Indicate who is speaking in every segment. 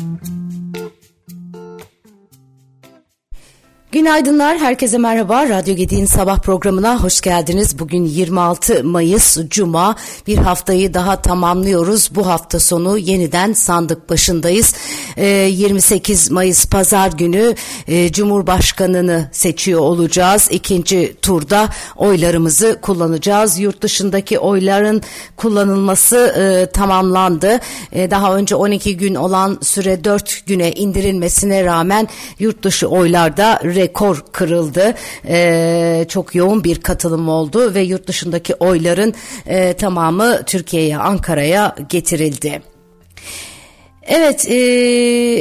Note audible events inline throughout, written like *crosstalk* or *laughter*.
Speaker 1: Mm-hmm. Günaydınlar, herkese merhaba. Radyo Gedi'nin sabah programına hoş geldiniz. Bugün 26 Mayıs Cuma. Bir haftayı daha tamamlıyoruz. Bu hafta sonu yeniden sandık başındayız. Ee, 28 Mayıs Pazar günü e, Cumhurbaşkanını seçiyor olacağız. İkinci turda oylarımızı kullanacağız. Yurt dışındaki oyların kullanılması e, tamamlandı. E, daha önce 12 gün olan süre 4 güne indirilmesine rağmen yurt dışı oylarda rekor kırıldı. E, çok yoğun bir katılım oldu ve yurt dışındaki oyların e, tamamı Türkiye'ye, Ankara'ya getirildi. Evet, e,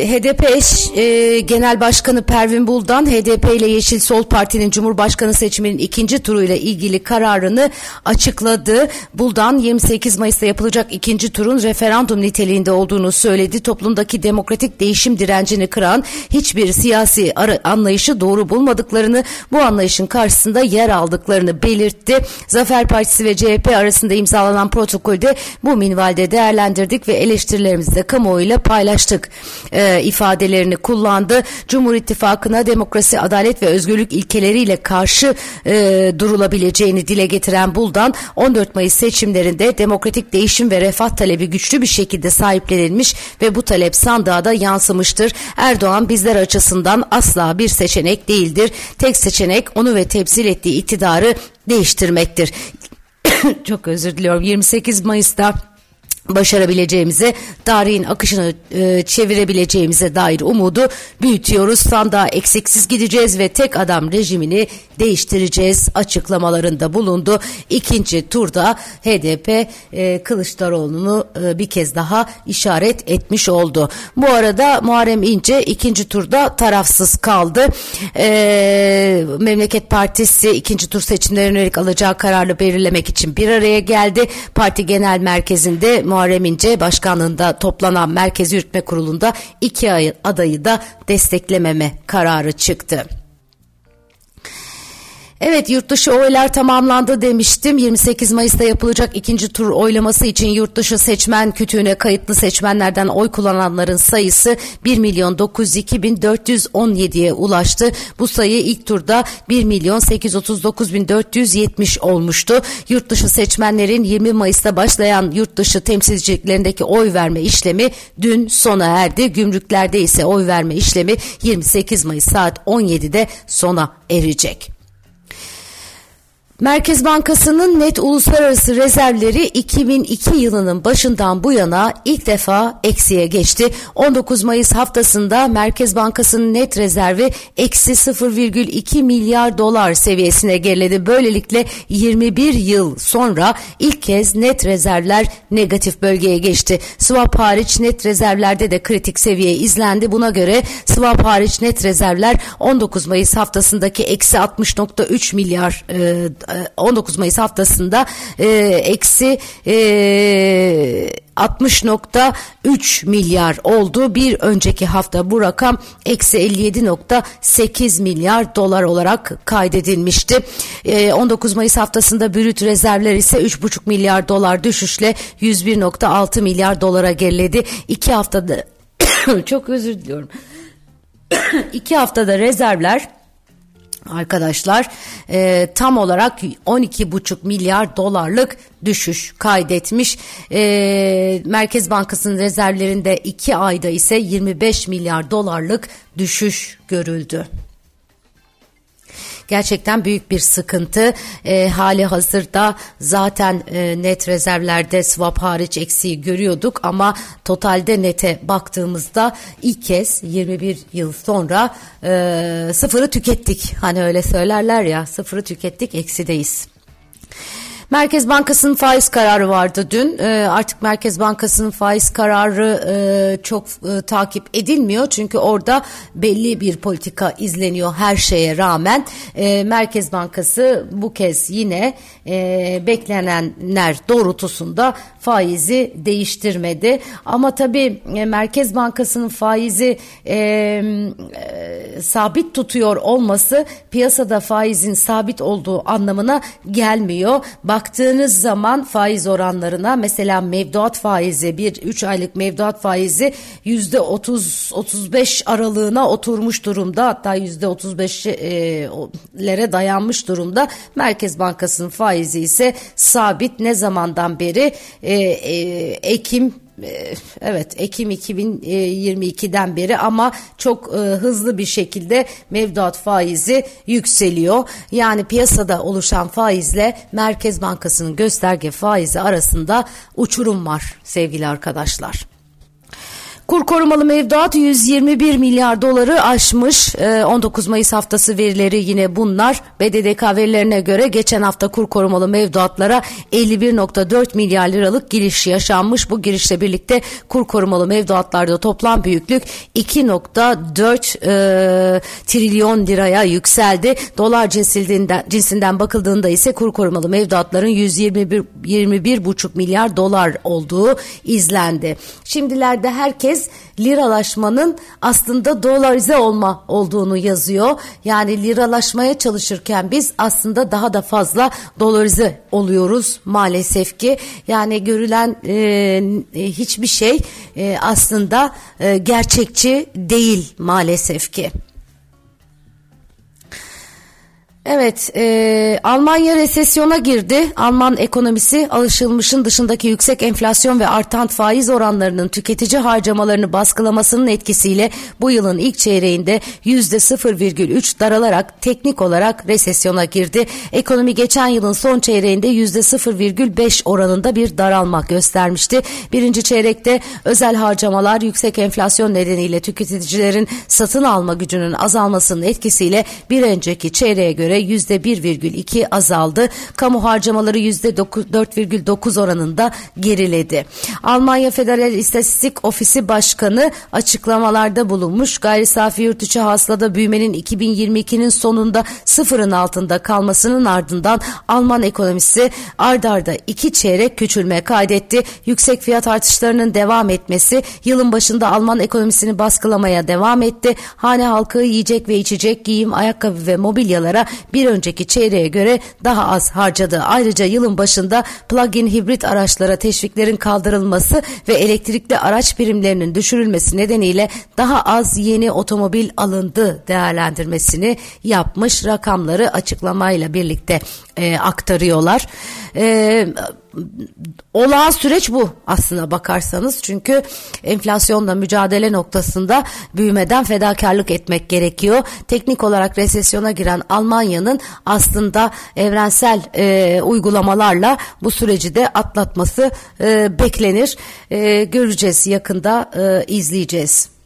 Speaker 1: HDP eş e, Genel Başkanı Pervin Buldan, HDP ile Yeşil Sol Parti'nin Cumhurbaşkanı seçiminin ikinci turuyla ilgili kararını açıkladı. Buldan 28 Mayıs'ta yapılacak ikinci turun referandum niteliğinde olduğunu söyledi. Toplumdaki demokratik değişim direncini kıran hiçbir siyasi anlayışı doğru bulmadıklarını, bu anlayışın karşısında yer aldıklarını belirtti. Zafer Partisi ve CHP arasında imzalanan protokolde bu minvalde değerlendirdik ve eleştirilerimizi de kamuoyuyla paylaştık e, ifadelerini kullandı. Cumhur İttifakı'na demokrasi, adalet ve özgürlük ilkeleriyle karşı e, durulabileceğini dile getiren Buldan 14 Mayıs seçimlerinde demokratik değişim ve refah talebi güçlü bir şekilde sahiplenilmiş ve bu talep sandığa da yansımıştır. Erdoğan bizler açısından asla bir seçenek değildir. Tek seçenek onu ve temsil ettiği iktidarı değiştirmektir. *coughs* Çok özür diliyorum. 28 Mayıs'ta başarabileceğimize, tarihin akışını e, çevirebileceğimize dair umudu büyütüyoruz. Sandığa eksiksiz gideceğiz ve tek adam rejimini değiştireceğiz açıklamalarında bulundu. İkinci turda HDP e, Kılıçdaroğlu'nu e, bir kez daha işaret etmiş oldu. Bu arada Muharrem İnce ikinci turda tarafsız kaldı. E, Memleket Partisi ikinci tur seçimlerine yönelik alacağı kararı belirlemek için bir araya geldi. Parti Genel Merkezi'nde Muharrem İnce başkanlığında toplanan Merkez Yürütme Kurulu'nda iki adayı da desteklememe kararı çıktı. Evet yurtdışı oylar tamamlandı demiştim. 28 Mayıs'ta yapılacak ikinci tur oylaması için yurtdışı seçmen kütüğüne kayıtlı seçmenlerden oy kullananların sayısı 1 milyon 902 bin 417'ye ulaştı. Bu sayı ilk turda 1 milyon 839 bin 470 olmuştu. Yurtdışı seçmenlerin 20 Mayıs'ta başlayan yurtdışı temsilciliklerindeki oy verme işlemi dün sona erdi. Gümrüklerde ise oy verme işlemi 28 Mayıs saat 17'de sona erecek. Merkez Bankası'nın net uluslararası rezervleri 2002 yılının başından bu yana ilk defa eksiye geçti. 19 Mayıs haftasında Merkez Bankası'nın net rezervi eksi 0,2 milyar dolar seviyesine geriledi. Böylelikle 21 yıl sonra ilk kez net rezervler negatif bölgeye geçti. Swap hariç net rezervlerde de kritik seviye izlendi. Buna göre swap hariç net rezervler 19 Mayıs haftasındaki eksi 60.3 milyar e, 19 Mayıs haftasında e, eksi e, 60.3 milyar oldu. Bir önceki hafta bu rakam eksi 57.8 milyar dolar olarak kaydedilmişti. E, 19 Mayıs haftasında brüt rezervler ise 3.5 milyar dolar düşüşle 101.6 milyar dolara geriledi. İki haftada *coughs* çok özür diliyorum. *coughs* İki haftada rezervler arkadaşlar e, tam olarak 12,5 milyar dolarlık düşüş kaydetmiş. E, Merkez Bankası'nın rezervlerinde 2 ayda ise 25 milyar dolarlık düşüş görüldü gerçekten büyük bir sıkıntı. E, hali hazırda zaten e, net rezervlerde swap hariç eksiği görüyorduk ama totalde nete baktığımızda ilk kez 21 yıl sonra e, sıfırı tükettik. Hani öyle söylerler ya sıfırı tükettik eksideyiz. Merkez Bankası'nın faiz kararı vardı dün. E, artık Merkez Bankası'nın faiz kararı e, çok e, takip edilmiyor. Çünkü orada belli bir politika izleniyor her şeye rağmen. E, Merkez Bankası bu kez yine e, beklenenler doğrultusunda faizi değiştirmedi. Ama tabii e, Merkez Bankası'nın faizi e, e, sabit tutuyor olması piyasada faizin sabit olduğu anlamına gelmiyor. Baktığınız zaman faiz oranlarına mesela mevduat faizi bir 3 aylık mevduat faizi yüzde 30-35 aralığına oturmuş durumda. Hatta yüzde 35'lere dayanmış durumda. Merkez Bankası'nın faizi ise sabit. Ne zamandan beri? E, e, Ekim evet Ekim 2022'den beri ama çok e, hızlı bir şekilde mevduat faizi yükseliyor. Yani piyasada oluşan faizle Merkez Bankası'nın gösterge faizi arasında uçurum var sevgili arkadaşlar. Kur korumalı mevduat 121 milyar doları aşmış. 19 ee, Mayıs haftası verileri yine bunlar. BDDK verilerine göre geçen hafta kur korumalı mevduatlara 51.4 milyar liralık giriş yaşanmış. Bu girişle birlikte kur korumalı mevduatlarda toplam büyüklük 2.4 e, trilyon liraya yükseldi. Dolar cinsinden, cinsinden bakıldığında ise kur korumalı mevduatların 121 21,5 milyar dolar olduğu izlendi. Şimdilerde herkes kez liralaşmanın aslında dolarize olma olduğunu yazıyor. Yani liralaşmaya çalışırken biz aslında daha da fazla dolarize oluyoruz maalesef ki. Yani görülen e, hiçbir şey e, aslında e, gerçekçi değil maalesef ki. Evet, e, Almanya resesyona girdi. Alman ekonomisi alışılmışın dışındaki yüksek enflasyon ve artan faiz oranlarının tüketici harcamalarını baskılamasının etkisiyle bu yılın ilk çeyreğinde yüzde 0,3 daralarak teknik olarak resesyona girdi. Ekonomi geçen yılın son çeyreğinde yüzde 0,5 oranında bir daralma göstermişti. Birinci çeyrekte özel harcamalar yüksek enflasyon nedeniyle tüketicilerin satın alma gücünün azalmasının etkisiyle bir önceki çeyreğe göre yüzde 1,2 azaldı. Kamu harcamaları yüzde 4,9 oranında geriledi. Almanya Federal İstatistik Ofisi Başkanı açıklamalarda bulunmuş. Gayri safi yurt içi hasılada büyümenin 2022'nin sonunda sıfırın altında kalmasının ardından Alman ekonomisi ardarda iki çeyrek küçülme kaydetti. Yüksek fiyat artışlarının devam etmesi yılın başında Alman ekonomisini baskılamaya devam etti. Hane halkı yiyecek ve içecek, giyim, ayakkabı ve mobilyalara bir önceki çeyreğe göre daha az harcadı. Ayrıca yılın başında plug-in hibrit araçlara teşviklerin kaldırılması ve elektrikli araç birimlerinin düşürülmesi nedeniyle daha az yeni otomobil alındı değerlendirmesini yapmış rakamları açıklamayla birlikte e, aktarıyorlar. E, olağan süreç bu aslına bakarsanız çünkü enflasyonla mücadele noktasında büyümeden fedakarlık etmek gerekiyor. Teknik olarak resesyona giren Almanya'nın aslında evrensel e, uygulamalarla bu süreci de atlatması e, beklenir. E, göreceğiz yakında e, izleyeceğiz.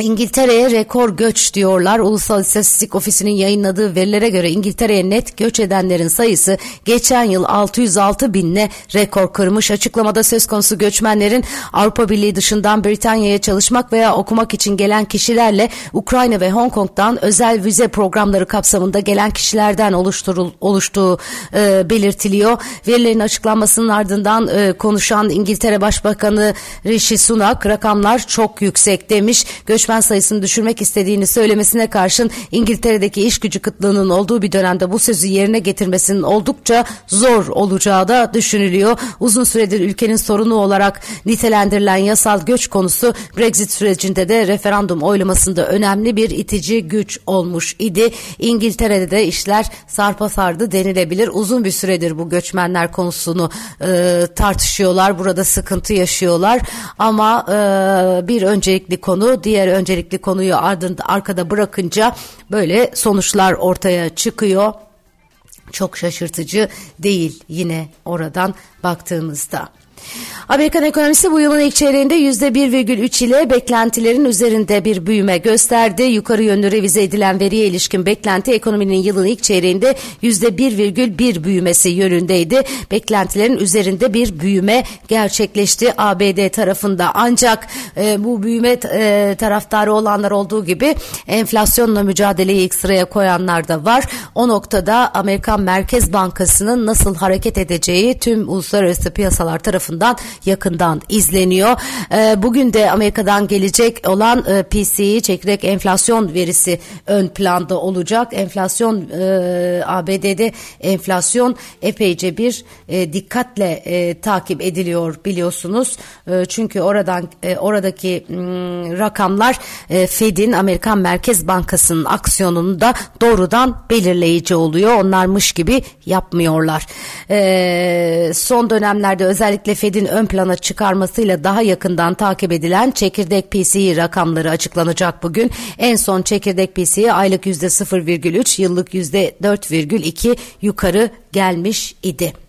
Speaker 1: İngiltere'ye rekor göç diyorlar. Ulusal İstatistik Ofisi'nin yayınladığı verilere göre İngiltere'ye net göç edenlerin sayısı geçen yıl 606 binle rekor kırmış. Açıklamada söz konusu göçmenlerin Avrupa Birliği dışından Britanya'ya çalışmak veya okumak için gelen kişilerle Ukrayna ve Hong Kong'dan özel vize programları kapsamında gelen kişilerden oluşturul, oluştuğu e, belirtiliyor. Verilerin açıklanmasının ardından e, konuşan İngiltere Başbakanı Rishi Sunak rakamlar çok yüksek demiş. Göç göçmen sayısını düşürmek istediğini söylemesine karşın İngiltere'deki iş gücü kıtlığının olduğu bir dönemde bu sözü yerine getirmesinin oldukça zor olacağı da düşünülüyor. Uzun süredir ülkenin sorunu olarak nitelendirilen yasal göç konusu Brexit sürecinde de referandum oylamasında önemli bir itici güç olmuş idi. İngiltere'de de işler sarpa sardı denilebilir. Uzun bir süredir bu göçmenler konusunu e, tartışıyorlar. Burada sıkıntı yaşıyorlar. Ama e, bir öncelikli konu diğer öncelikli konuyu ardında arkada bırakınca böyle sonuçlar ortaya çıkıyor. Çok şaşırtıcı değil yine oradan baktığımızda. Amerikan ekonomisi bu yılın ilk çeyreğinde %1,3 ile beklentilerin üzerinde bir büyüme gösterdi. Yukarı yönlü revize edilen veriye ilişkin beklenti ekonominin yılın ilk çeyreğinde %1,1 büyümesi yönündeydi. Beklentilerin üzerinde bir büyüme gerçekleşti ABD tarafında. Ancak e, bu büyüme e, taraftarı olanlar olduğu gibi enflasyonla mücadeleyi ilk sıraya koyanlar da var. O noktada Amerikan Merkez Bankası'nın nasıl hareket edeceği tüm uluslararası piyasalar tarafından tarafından yakından izleniyor. E, bugün de Amerika'dan gelecek olan e, PCE çekirdek enflasyon verisi ön planda olacak. Enflasyon e, ABD'de enflasyon epeyce bir e, dikkatle e, takip ediliyor biliyorsunuz. E, çünkü oradan e, oradaki m, rakamlar e, Fed'in Amerikan Merkez Bankası'nın aksiyonunu da doğrudan belirleyici oluyor. Onlarmış gibi yapmıyorlar. E, son dönemlerde özellikle Fed'in ön plana çıkarmasıyla daha yakından takip edilen çekirdek PCE rakamları açıklanacak bugün. En son çekirdek PCE aylık %0,3 yıllık %4,2 yukarı gelmiş idi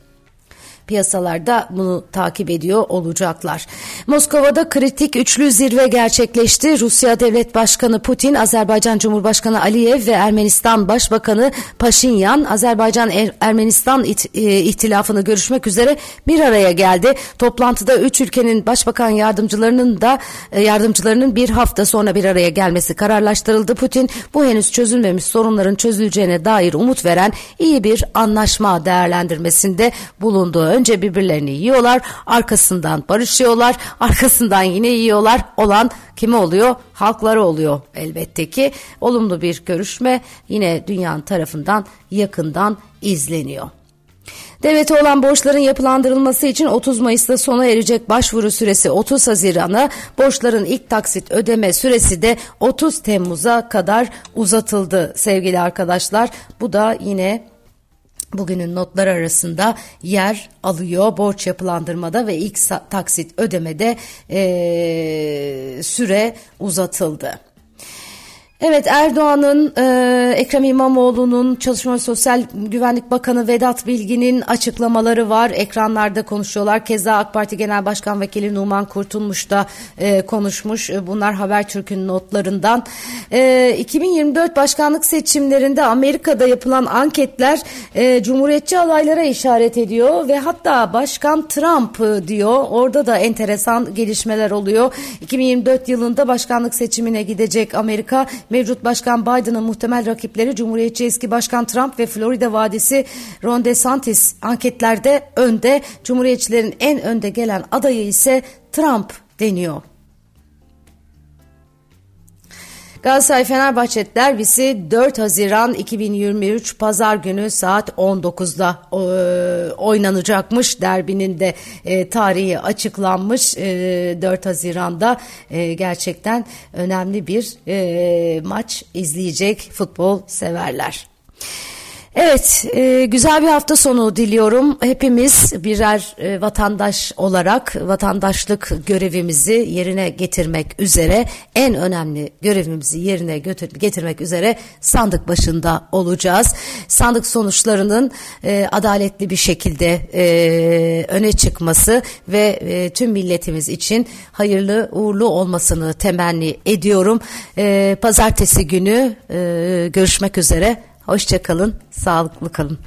Speaker 1: piyasalarda bunu takip ediyor olacaklar. Moskova'da kritik üçlü zirve gerçekleşti. Rusya Devlet Başkanı Putin, Azerbaycan Cumhurbaşkanı Aliyev ve Ermenistan Başbakanı Paşinyan, Azerbaycan er Ermenistan e, ihtilafını görüşmek üzere bir araya geldi. Toplantıda üç ülkenin başbakan yardımcılarının da e, yardımcılarının bir hafta sonra bir araya gelmesi kararlaştırıldı. Putin bu henüz çözülmemiş sorunların çözüleceğine dair umut veren iyi bir anlaşma değerlendirmesinde bulundu önce birbirlerini yiyorlar, arkasından barışıyorlar, arkasından yine yiyorlar. Olan kime oluyor? Halkları oluyor elbette ki. Olumlu bir görüşme yine dünyanın tarafından yakından izleniyor. Devlete olan borçların yapılandırılması için 30 Mayıs'ta sona erecek başvuru süresi 30 Haziran'a, borçların ilk taksit ödeme süresi de 30 Temmuz'a kadar uzatıldı sevgili arkadaşlar. Bu da yine bugünün notlar arasında yer alıyor borç yapılandırmada ve ilk taksit ödemede e, süre uzatıldı. Evet Erdoğan'ın, e, Ekrem İmamoğlu'nun, Çalışma ve Sosyal Güvenlik Bakanı Vedat Bilgin'in açıklamaları var. Ekranlarda konuşuyorlar. Keza AK Parti Genel Başkan Vekili Numan Kurtulmuş da e, konuşmuş. E, bunlar Habertürk'ün notlarından. E, 2024 başkanlık seçimlerinde Amerika'da yapılan anketler e, Cumhuriyetçi alaylara işaret ediyor ve hatta Başkan Trump e, diyor. Orada da enteresan gelişmeler oluyor. 2024 yılında başkanlık seçimine gidecek Amerika Mevcut Başkan Biden'ın muhtemel rakipleri Cumhuriyetçi eski Başkan Trump ve Florida Vadisi Ron DeSantis anketlerde önde. Cumhuriyetçilerin en önde gelen adayı ise Trump deniyor. Galatasaray Fenerbahçe derbisi 4 Haziran 2023 Pazar günü saat 19'da e, oynanacakmış. Derbinin de e, tarihi açıklanmış e, 4 Haziran'da e, gerçekten önemli bir e, maç izleyecek futbol severler. Evet, e, güzel bir hafta sonu diliyorum. Hepimiz birer e, vatandaş olarak vatandaşlık görevimizi yerine getirmek üzere, en önemli görevimizi yerine götür, getirmek üzere sandık başında olacağız. Sandık sonuçlarının e, adaletli bir şekilde e, öne çıkması ve e, tüm milletimiz için hayırlı uğurlu olmasını temenni ediyorum. E, pazartesi günü e, görüşmek üzere. Hoşçakalın, sağlıklı kalın.